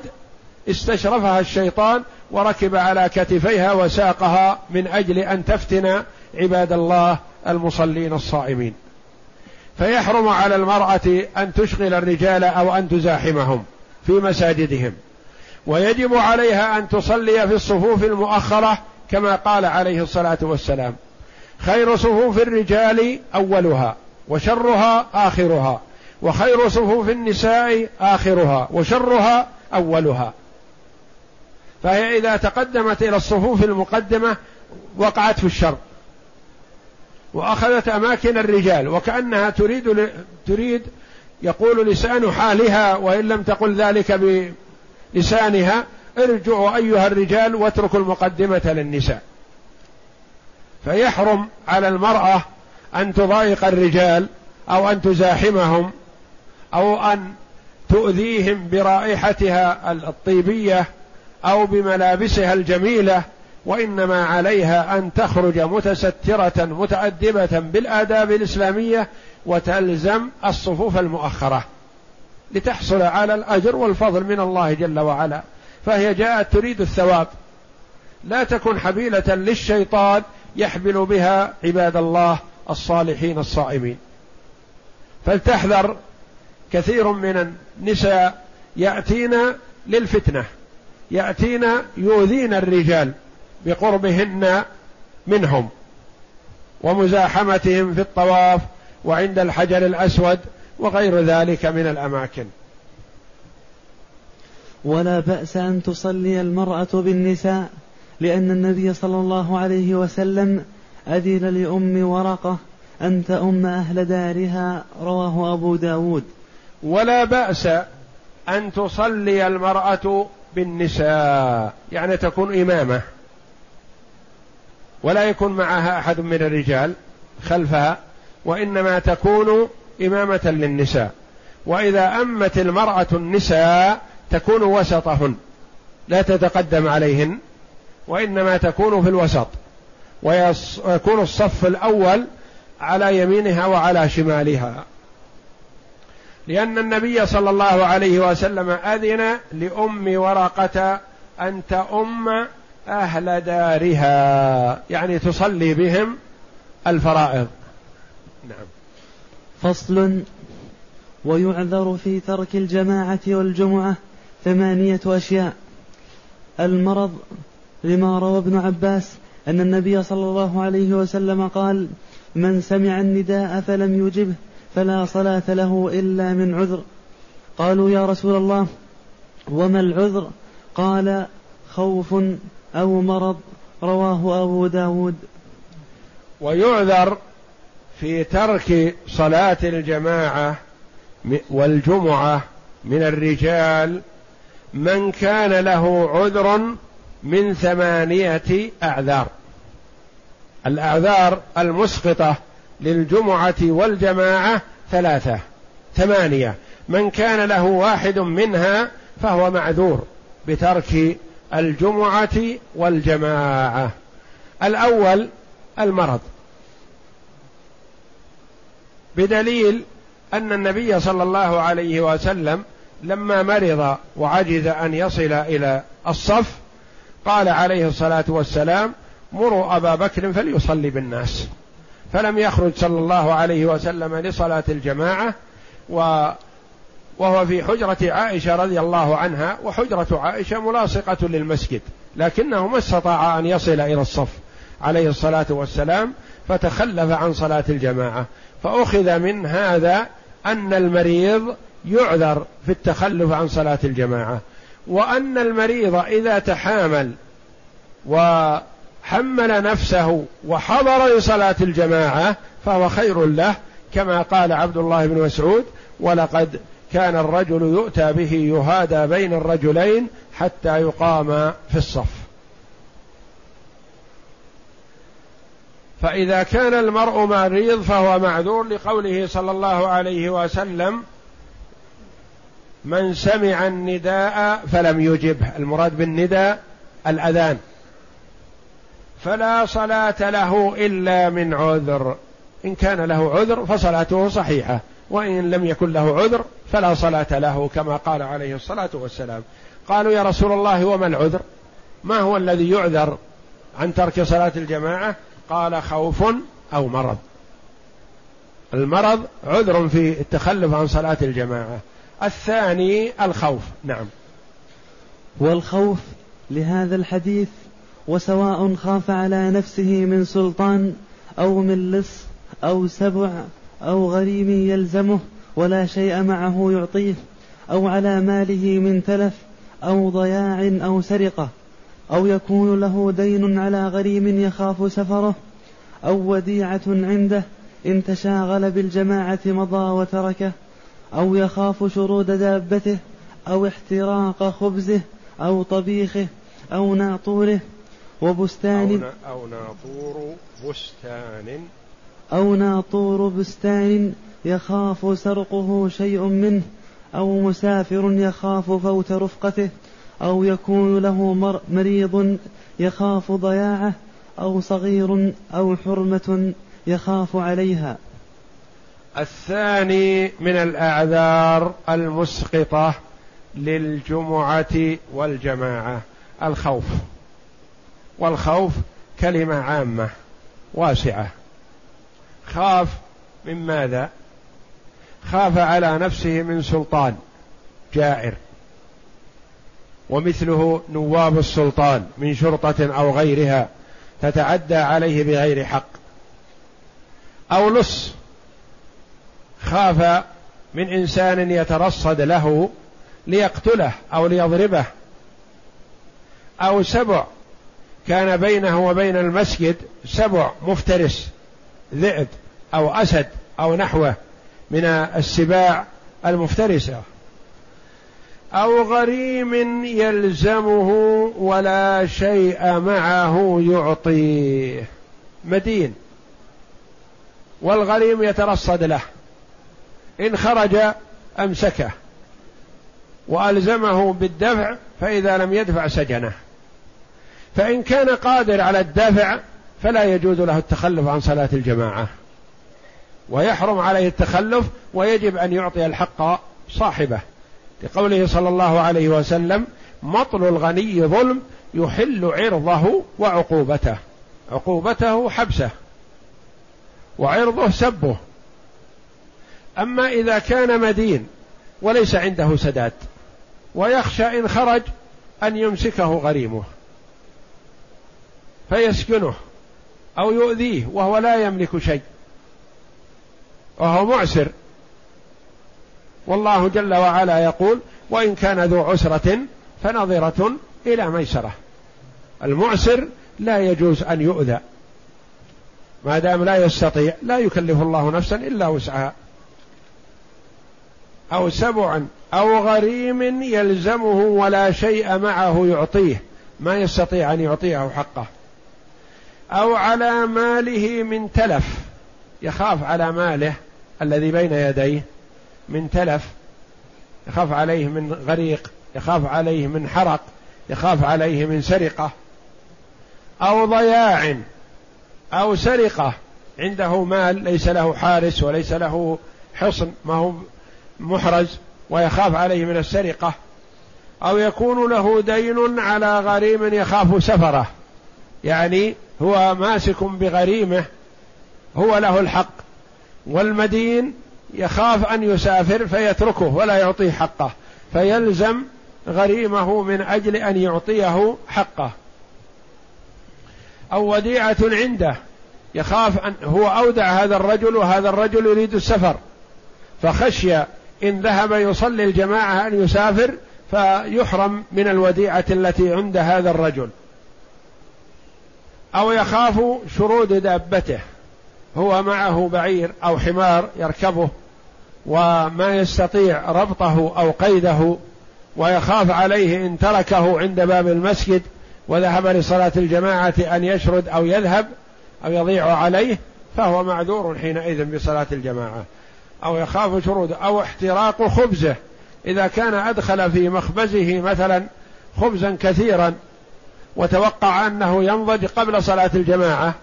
استشرفها الشيطان وركب على كتفيها وساقها من أجل أن تفتن عباد الله المصلين الصائمين. فيحرم على المرأة أن تشغل الرجال أو أن تزاحمهم في مساجدهم. ويجب عليها أن تصلي في الصفوف المؤخرة كما قال عليه الصلاة والسلام. خير صفوف الرجال أولها وشرها آخرها وخير صفوف النساء آخرها وشرها أولها. فهي إذا تقدمت إلى الصفوف المقدمة وقعت في الشر. وأخذت أماكن الرجال وكأنها تريد تريد يقول لسان حالها وإن لم تقل ذلك لسانها ارجعوا أيها الرجال واتركوا المقدمة للنساء. فيحرم على المرأة أن تضايق الرجال أو أن تزاحمهم أو أن تؤذيهم برائحتها الطيبية أو بملابسها الجميلة وإنما عليها أن تخرج متسترة متأدبة بالآداب الإسلامية وتلزم الصفوف المؤخرة لتحصل على الأجر والفضل من الله جل وعلا. فهي جاءت تريد الثواب. لا تكن حبيلة للشيطان يحبل بها عباد الله الصالحين الصائمين. فلتحذر كثير من النساء يأتين للفتنة. يأتين يؤذين الرجال بقربهن منهم ومزاحمتهم في الطواف وعند الحجر الأسود وغير ذلك من الأماكن. ولا بأس أن تصلي المرأة بالنساء لأن النبي صلى الله عليه وسلم أذن لأم ورقة أن تؤم أهل دارها رواه أبو داود. ولا بأس أن تصلي المرأة بالنساء يعني تكون إمامة. ولا يكون معها أحد من الرجال خلفها وإنما تكون إمامة للنساء. وإذا أمت المرأة النساء تكون وسطهن لا تتقدم عليهن وإنما تكون في الوسط. ويكون الصف الأول على يمينها وعلى شمالها. لأن النبي صلى الله عليه وسلم أذن لأم ورقة أن تؤم أهل دارها يعني تصلي بهم الفرائض. نعم. فصل ويعذر في ترك الجماعة والجمعة ثمانية أشياء. المرض لما روى ابن عباس أن النبي صلى الله عليه وسلم قال من سمع النداء فلم يجبه فلا صلاة له إلا من عذر. قالوا يا رسول الله وما العذر؟ قال خوف أو مرض. رواه أبو داود. ويعذر في ترك صلاة الجماعة والجمعة من الرجال من كان له عذر من ثمانية أعذار. الأعذار المسقطة للجمعة والجماعة ثلاثة ثمانية. من كان له واحد منها فهو معذور بترك الجمعة والجماعة. الأول المرض. بدليل أن النبي صلى الله عليه وسلم لما مرض وعجز أن يصل إلى الصف قال عليه الصلاة والسلام مروا أبا بكر فليصلي بالناس. فلم يخرج صلى الله عليه وسلم لصلاة الجماعة و وهو في حجرة عائشة رضي الله عنها وحجرة عائشة ملاصقة للمسجد لكنه ما استطاع أن يصل إلى الصف عليه الصلاة والسلام فتخلف عن صلاة الجماعة. فأخذ من هذا أن المريض يعذر في التخلف عن صلاة الجماعة وأن المريض إذا تحامل وحمل نفسه وحضر لصلاة الجماعة فهو خير له كما قال عبد الله بن مسعود ولقد كان الرجل يؤتى به يهادى بين الرجلين حتى يقام في الصف فإذا كان المرء مريض فهو معذور لقوله صلى الله عليه وسلم من سمع النداء فلم يجبه المراد بالنداء الأذان. فلا صلاة له إلا من عذر. إن كان له عذر فصلاته صحيحة وإن لم يكن له عذر فلا صلاة له كما قال عليه الصلاة والسلام. قالوا يا رسول الله وما العذر؟ ما هو الذي يعذر عن ترك صلاة الجماعة؟ قال خوف أو مرض. المرض عذر في التخلف عن صلاة الجماعة. الثاني الخوف. نعم. والخوف لهذا الحديث وسواء خاف على نفسه من سلطان أو من لص أو سبع أو غريم يلزمه ولا شيء معه يعطيه أو على ماله من تلف أو ضياع أو سرقة أو يكون له دين على غريم يخاف سفره أو وديعة عنده إن تشاغل بالجماعة مضى وتركه أو يخاف شرود دابته أو احتراق خبزه أو طبيخه أو ناطوره وبستان أو ناطور بستان. أو ناطور بستان يخاف سرقه شيء منه أو مسافر يخاف فوت رفقته أو يكون له مريض يخاف ضياعه أو صغير أو حرمة يخاف عليها. الثاني من الأعذار المسقطة للجمعة والجماعة الخوف. والخوف كلمة عامة واسعة. خاف من ماذا؟ خاف على نفسه من سلطان جائر. ومثله نواب السلطان من شرطة أو غيرها تتعدى عليه بغير حق. أو لص خاف من إنسان يترصد له ليقتله أو ليضربه. أو سبع كان بينه وبين المسجد سبع مفترس ذئب أو أسد أو نحوه من السباع المفترسة. أو غريم يلزمه ولا شيء معه يعطيه. مدين والغريم يترصد له. إن خرج أمسكه. وألزمه بالدفع فإذا لم يدفع سجنه. فإن كان قادر على الدفع فلا يجوز له التخلف عن صلاة الجماعة. ويحرم عليه التخلف ويجب أن يعطي الحق صاحبه. لقوله صلى الله عليه وسلم مطل الغني ظلم يحل عرضه وعقوبته. عقوبته حبسه وعرضه سبه. أما إذا كان مدين وليس عنده سداد ويخشى إن خرج أن يمسكه غريمه. فيسكنه أو يؤذيه وهو لا يملك شيء. وهو معسر. والله جل وعلا يقول وإن كان ذو عسرة فنظرة إلى ميسرة. المعسر لا يجوز أن يؤذى. ما دام لا يستطيع لا يكلف الله نفسا إلا وسعها. أو سبعا أو غريم يلزمه ولا شيء معه يعطيه. ما يستطيع أن يعطيه حقه. أو على ماله من تلف. يخاف على ماله الذي بين يديه من تلف. يخاف عليه من غريق. يخاف عليه من حرق. يخاف عليه من سرقة. أو ضياع. أو سرقة. عنده مال ليس له حارس وليس له حصن. ما هو محرز. ويخاف عليه من السرقة. أو يكون له دين على غريم يخاف سفره. يعني هو ماسك بغريمه هو له الحق والمدين يخاف أن يسافر فيتركه ولا يعطيه حقه فيلزم غريمه من أجل أن يعطيه حقه. أو وديعة عنده يخاف أن هو أودع هذا الرجل وهذا الرجل يريد السفر فخشي إن ذهب يصلي الجماعة أن يسافر فيحرم من الوديعة التي عند هذا الرجل. أو يخاف شرود دابته هو معه بعير أو حمار يركبه وما يستطيع ربطه أو قيده ويخاف عليه إن تركه عند باب المسجد وذهب لصلاة الجماعة أن يشرد أو يذهب أو يضيع عليه فهو معذور حينئذ بصلاة الجماعة. أو يخاف شرود أو احتراق خبزه إذا كان أدخل في مخبزه مثلا خبزا كثيرا وتوقع أنه ينضج قبل صلاة الجماعة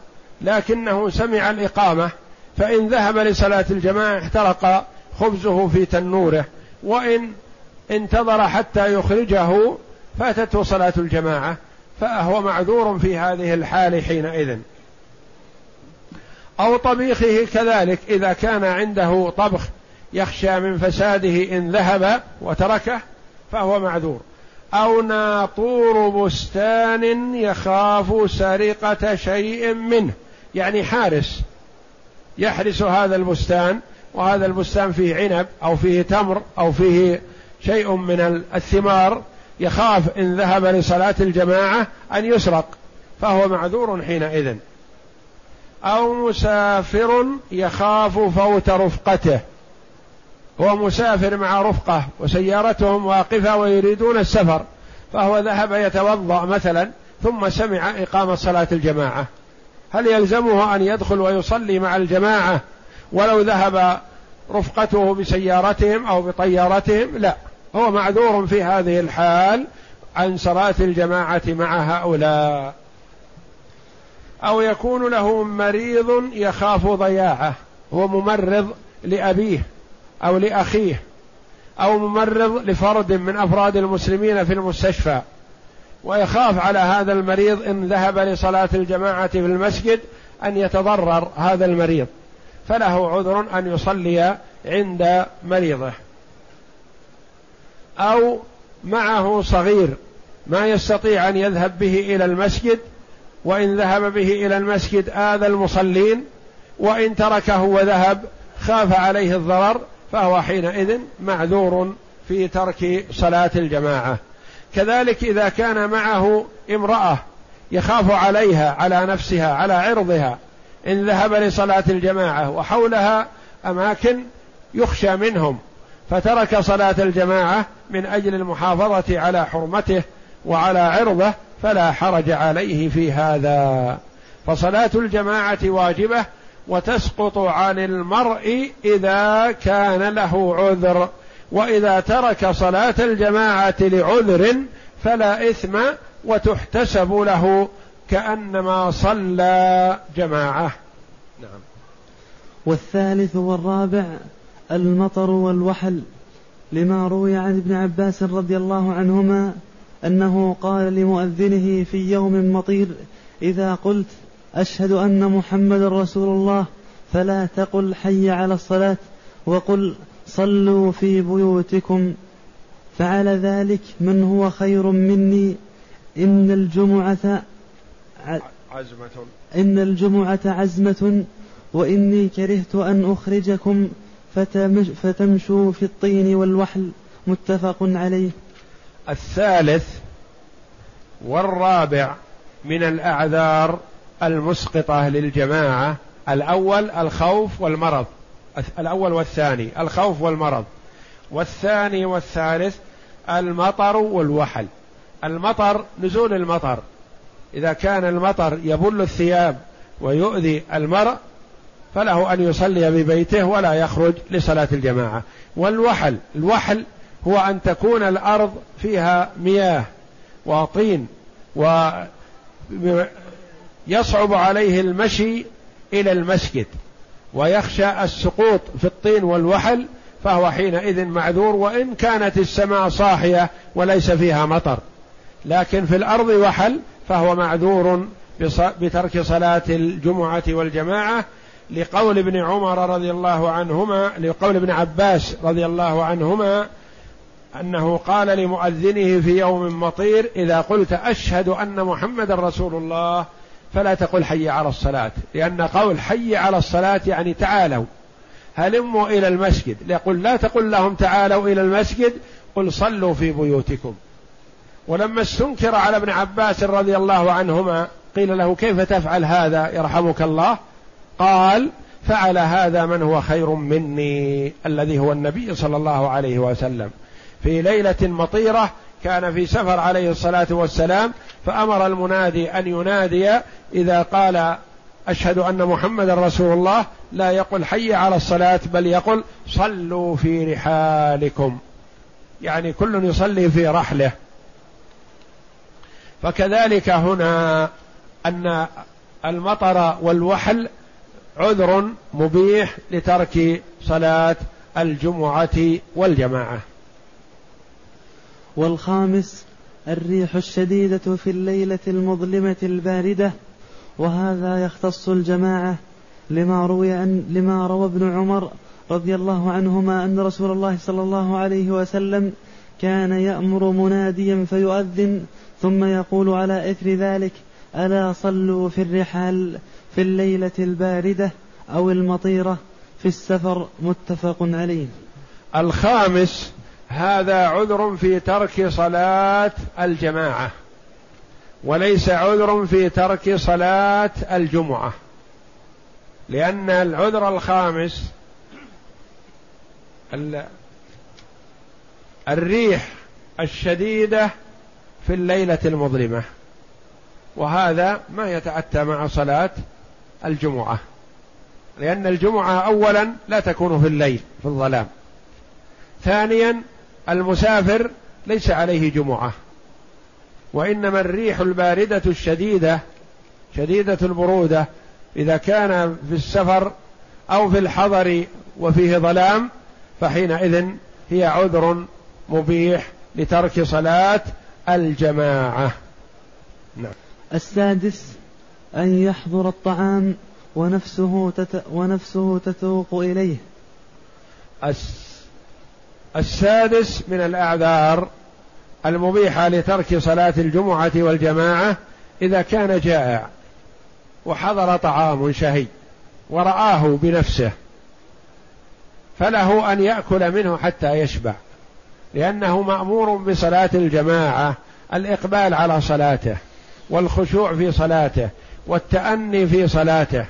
لكنه سمع الإقامة فإن ذهب لصلاة الجماعة احترق خبزه في تنوره وإن انتظر حتى يخرجه فاتته صلاة الجماعة فهو معذور في هذه الحال حينئذ. أو طبيخه كذلك إذا كان عنده طبخ يخشى من فساده إن ذهب وتركه فهو معذور. أو ناطور بستان يخاف سرقة شيء منه. يعني حارس يحرس هذا البستان وهذا البستان فيه عنب أو فيه تمر أو فيه شيء من الثمار يخاف إن ذهب لصلاة الجماعة أن يسرق فهو معذور حينئذ. أو مسافر يخاف فوت رفقته. هو مسافر مع رفقة وسيارتهم واقفة ويريدون السفر فهو ذهب يتوضأ مثلا ثم سمع اقامه صلاة الجماعة. هل يلزمه أن يدخل ويصلي مع الجماعة ولو ذهب رفقته بسيارتهم أو بطيارتهم؟ لا. هو معذور في هذه الحال عن صلاة الجماعة مع هؤلاء. أو يكون له مريض يخاف ضياعه هو ممرض لأبيه. أو لأخيه أو ممرض لفرد من أفراد المسلمين في المستشفى. ويخاف على هذا المريض إن ذهب لصلاة الجماعة في المسجد أن يتضرر هذا المريض. فله عذر أن يصلي عند مريضه. أو معه صغير ما يستطيع أن يذهب به إلى المسجد وإن ذهب به إلى المسجد آذى المصلين وإن تركه وذهب خاف عليه الضرر فهو حينئذ معذور في ترك صلاة الجماعة. كذلك إذا كان معه امرأة يخاف عليها على نفسها على عرضها إن ذهب لصلاة الجماعة وحولها أماكن يخشى منهم فترك صلاة الجماعة من أجل المحافظة على حرمته وعلى عرضه فلا حرج عليه في هذا. فصلاة الجماعة واجبة وتسقط عن المرء إذا كان له عذر. وإذا ترك صلاة الجماعة لعذر فلا إثم وتحتسب له كأنما صلى جماعة. نعم. والثالث والرابع المطر والوحل. لما روي عن ابن عباس رضي الله عنهما أنه قال لمؤذنه في يوم مطير إذا قلت أشهد أن محمد رسول الله فلا تقل حي على الصلاة وقل صلوا في بيوتكم فعل ذلك من هو خير مني؟ إن الجمعة عزمة. إن الجمعة عزمة وإني كرهت أن أخرجكم فتمشوا في الطين والوحل متفق عليه. الثالث والرابع من الأعذار المسقطة للجماعة الأول الخوف والمرض الأول والثاني الخوف والمرض والثاني والثالث المطر والوحل. المطر نزول المطر. إذا كان المطر يبل الثياب ويؤذي المرء فله أن يصلي ببيته ولا يخرج لصلاة الجماعة. والوحل الوحل هو أن تكون الأرض فيها مياه وطين ويصعب عليه المشي إلى المسجد ويخشى السقوط في الطين والوحل فهو حينئذ معذور وإن كانت السماء صاحية وليس فيها مطر. لكن في الأرض وحل فهو معذور بترك صلاة الجمعة والجماعة لقول ابن عمر رضي الله عنهما لقول ابن عباس رضي الله عنهما أنه قال لمؤذنه في يوم مطير إذا قلت أشهد أن محمدا رسول الله فلا تقل حي على الصلاة لأن قول حي على الصلاة يعني تعالوا. هلموا إلى المسجد؟ يقول لا تقل لهم تعالوا إلى المسجد قل صلوا في بيوتكم. ولما استنكر على ابن عباس رضي الله عنهما قيل له كيف تفعل هذا؟ يرحمك الله. قال فعل هذا من هو خير مني الذي هو النبي صلى الله عليه وسلم. في ليلة مطيرة كان في سفر عليه الصلاة والسلام فأمر المنادي أن ينادي إذا قال أشهد أن محمدا رسول الله. لا يقل حي على الصلاة بل يقل صلوا في رحالكم. يعني كل يصلي في رحله. فكذلك هنا أن المطر والوحل عذر مبيح لترك صلاة الجمعة والجماعة. والخامس الريح الشديدة في الليلة المظلمة الباردة وهذا يختص الجماعة لما روي أن لما روى ابن عمر رضي الله عنهما أن رسول الله صلى الله عليه وسلم كان يأمر مناديا فيؤذن ثم يقول على إثر ذلك ألا صلوا في الرحال في الليلة الباردة أو المطيرة في السفر متفق عليه. الخامس هذا عذر في ترك صلاة الجماعة وليس عذر في ترك صلاة الجمعة لأن العذر الخامس الريح الشديدة في الليلة المظلمة وهذا ما يتأتى مع صلاة الجمعة لأن الجمعة أولا لا تكون في الليل في الظلام. ثانيا المسافر ليس عليه جمعة. وإنما الريح الباردة الشديدة شديدة البرودة إذا كان في السفر أو في الحضر وفيه ظلام فحينئذ هي عذر مبيح لترك صلاة الجماعة. نعم. السادس أن يحضر الطعام ونفسه تت ونفسه تتوق إليه. السادس من الأعذار المبيحة لترك صلاة الجمعة والجماعة إذا كان جائع وحضر طعام شهي ورآه بنفسه فله أن يأكل منه حتى يشبع لأنه مأمور بصلاة الجماعة الإقبال على صلاته والخشوع في صلاته والتأني في صلاته.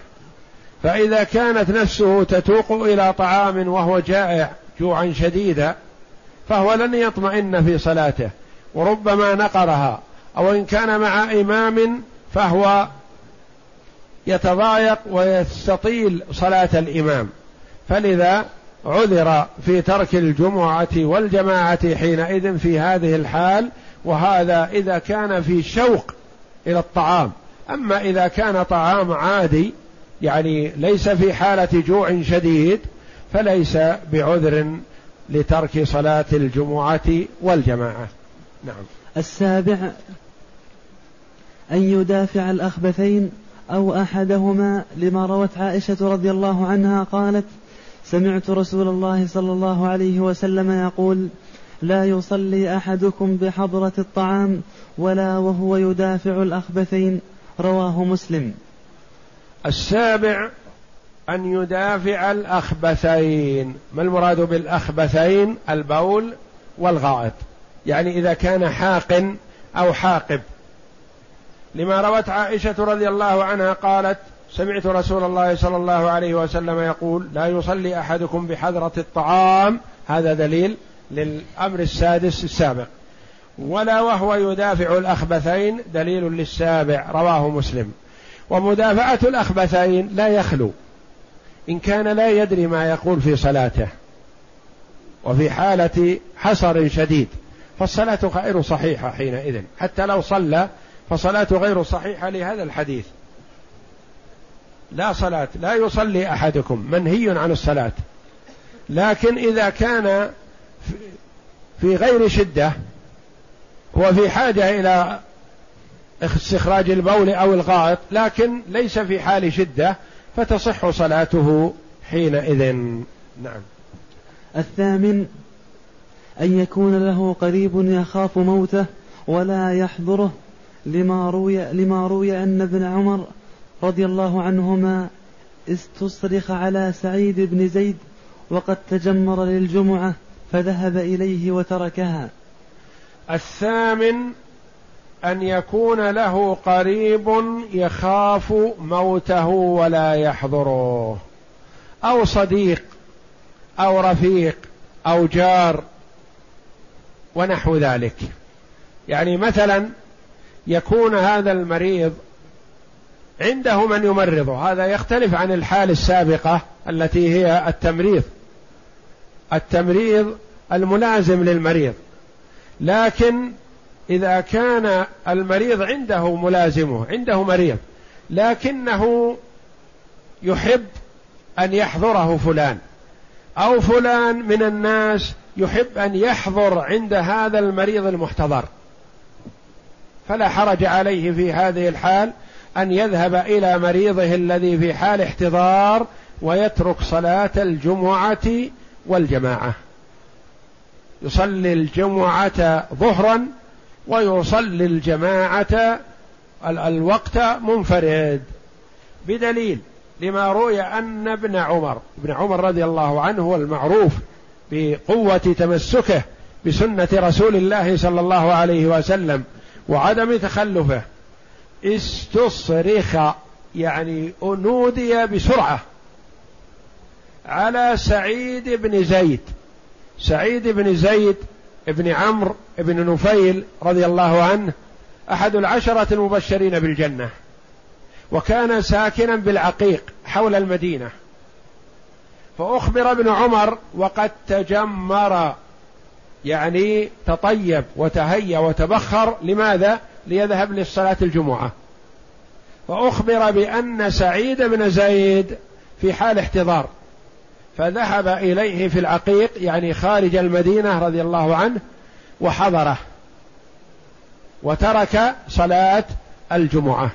فإذا كانت نفسه تتوق إلى طعام وهو جائع جوعا شديدا فهو لن يطمئن في صلاته وربما نقرها أو إن كان مع إمام فهو يتضايق ويستطيل صلاة الإمام. فلذا عذر في ترك الجمعة والجماعة حينئذ في هذه الحال وهذا إذا كان في شوق إلى الطعام. أما إذا كان طعام عادي يعني ليس في حالة جوع شديد فليس بعذر لترك صلاة الجمعة والجماعة. نعم. السابع أن يدافع الأخبثين أو أحدهما لما روت عائشة رضي الله عنها قالت سمعت رسول الله صلى الله عليه وسلم يقول لا يصلي أحدكم بحضرة الطعام ولا وهو يدافع الأخبثين. رواه مسلم. السابع أن يدافع الأخبثين. ما المراد بالأخبثين؟ البول والغائط. يعني إذا كان حاق أو حاقب. لما روت عائشة رضي الله عنها قالت سمعت رسول الله صلى الله عليه وسلم يقول لا يصلي أحدكم بحضرة الطعام. هذا دليل للأمر السادس السابق. ولا وهو يدافع الأخبثين دليل للسابع. رواه مسلم. ومدافعة الأخبثين لا يخلو. إن كان لا يدري ما يقول في صلاته وفي حالة حصر شديد فالصلاة غير صحيحة حينئذ. حتى لو صلى فصلاته غير صحيحة لهذا الحديث. لا صلاة لا يصلي أحدكم منهي عن الصلاة. لكن إذا كان في غير شدة هو في حاجة إلى استخراج البول أو الغائط لكن ليس في حال شدة فتصح صلاته حينئذ. نعم. الثامن أن يكون له قريب يخاف موته ولا يحضره لما روي لما روي أن ابن عمر رضي الله عنهما استصرخ على سعيد بن زيد وقد تجمر للجمعة فذهب إليه وتركها. الثامن أن يكون له قريب يخاف موته ولا يحضره. أو صديق أو رفيق أو جار ونحو ذلك. يعني مثلا يكون هذا المريض عنده من يمرضه. هذا يختلف عن الحال السابقة التي هي التمريض. التمريض الملازم للمريض. لكن إذا كان المريض عنده ملازمه عنده مريض لكنه يحب أن يحضره فلان. أو فلان من الناس يحب أن يحضر عند هذا المريض المحتضر. فلا حرج عليه في هذه الحال أن يذهب إلى مريضه الذي في حال احتضار ويترك صلاة الجمعة والجماعة. يصلي الجمعة ظهرا ويصلي الجماعة الوقت منفرد. بدليل لما روي أن ابن عمر ابن عمر رضي الله عنه هو المعروف بقوة تمسكه بسنة رسول الله صلى الله عليه وسلم وعدم تخلفه. استصرخ يعني أنودي بسرعة على سعيد بن زيد. سعيد بن زيد بن عمرو بن نفيل رضي الله عنه أحد العشرة المبشرين بالجنة وكان ساكنا بالعقيق حول المدينة. فأخبر ابن عمر وقد تجمر يعني تطيب وتهيأ وتبخر لماذا؟ ليذهب للصلاة الجمعة. فأخبر بأن سعيد بن زيد في حال احتضار. فذهب إليه في العقيق يعني خارج المدينة رضي الله عنه وحضره وترك صلاة الجمعة.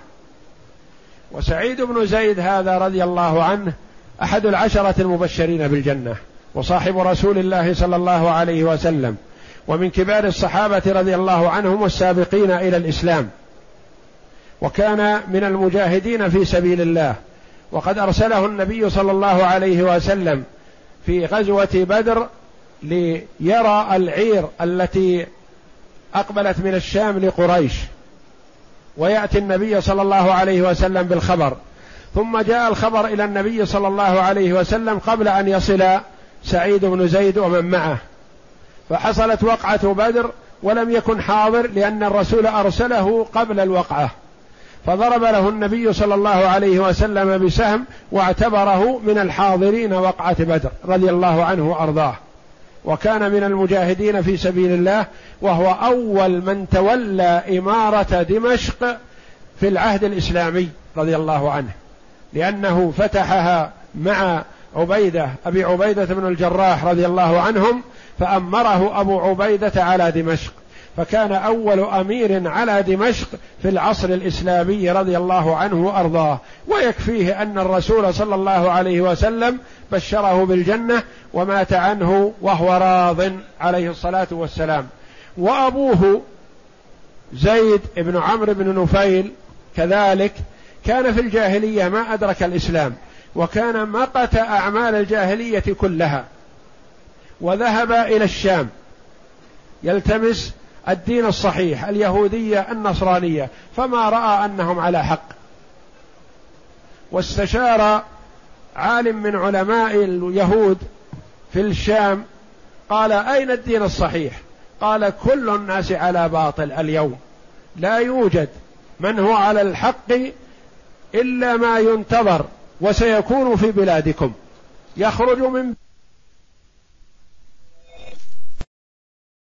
وسعيد بن زيد هذا رضي الله عنه أحد العشرة المبشرين بالجنة وصاحب رسول الله صلى الله عليه وسلم ومن كبار الصحابة رضي الله عنهم السابقين إلى الإسلام. وكان من المجاهدين في سبيل الله وقد أرسله النبي صلى الله عليه وسلم في غزوة بدر ليرى العير التي أقبلت من الشام لقريش. ويأتي النبي صلى الله عليه وسلم بالخبر. ثم جاء الخبر إلى النبي صلى الله عليه وسلم قبل أن يصل سعيد بن زيد ومن معه. فحصلت وقعة بدر ولم يكن حاضر لأن الرسول أرسله قبل الوقعة. فضرب له النبي صلى الله عليه وسلم بسهم واعتبره من الحاضرين وقعة بدر رضي الله عنه وأرضاه. وكان من المجاهدين في سبيل الله وهو أول من تولى إمارة دمشق في العهد الإسلامي رضي الله عنه. لأنه فتحها مع عبيدة أبي عبيدة بن الجراح رضي الله عنهم فأمره أبو عبيدة على دمشق. فكان أول أمير على دمشق في العصر الإسلامي رضي الله عنه وأرضاه. ويكفيه أن الرسول صلى الله عليه وسلم بشره بالجنة ومات عنه وهو راض عليه الصلاة والسلام. وأبوه زيد بن عمرو بن نفيل كذلك كان في الجاهلية ما أدرك الإسلام وكان مقت أعمال الجاهلية كلها. وذهب إلى الشام يلتمس الدين الصحيح اليهودية النصرانية فما رأى أنهم على حق. واستشار عالم من علماء اليهود في الشام قال أين الدين الصحيح؟ قال كل الناس على باطل اليوم. لا يوجد من هو على الحق إلا ما ينتظر وسيكون في بلادكم. يخرج من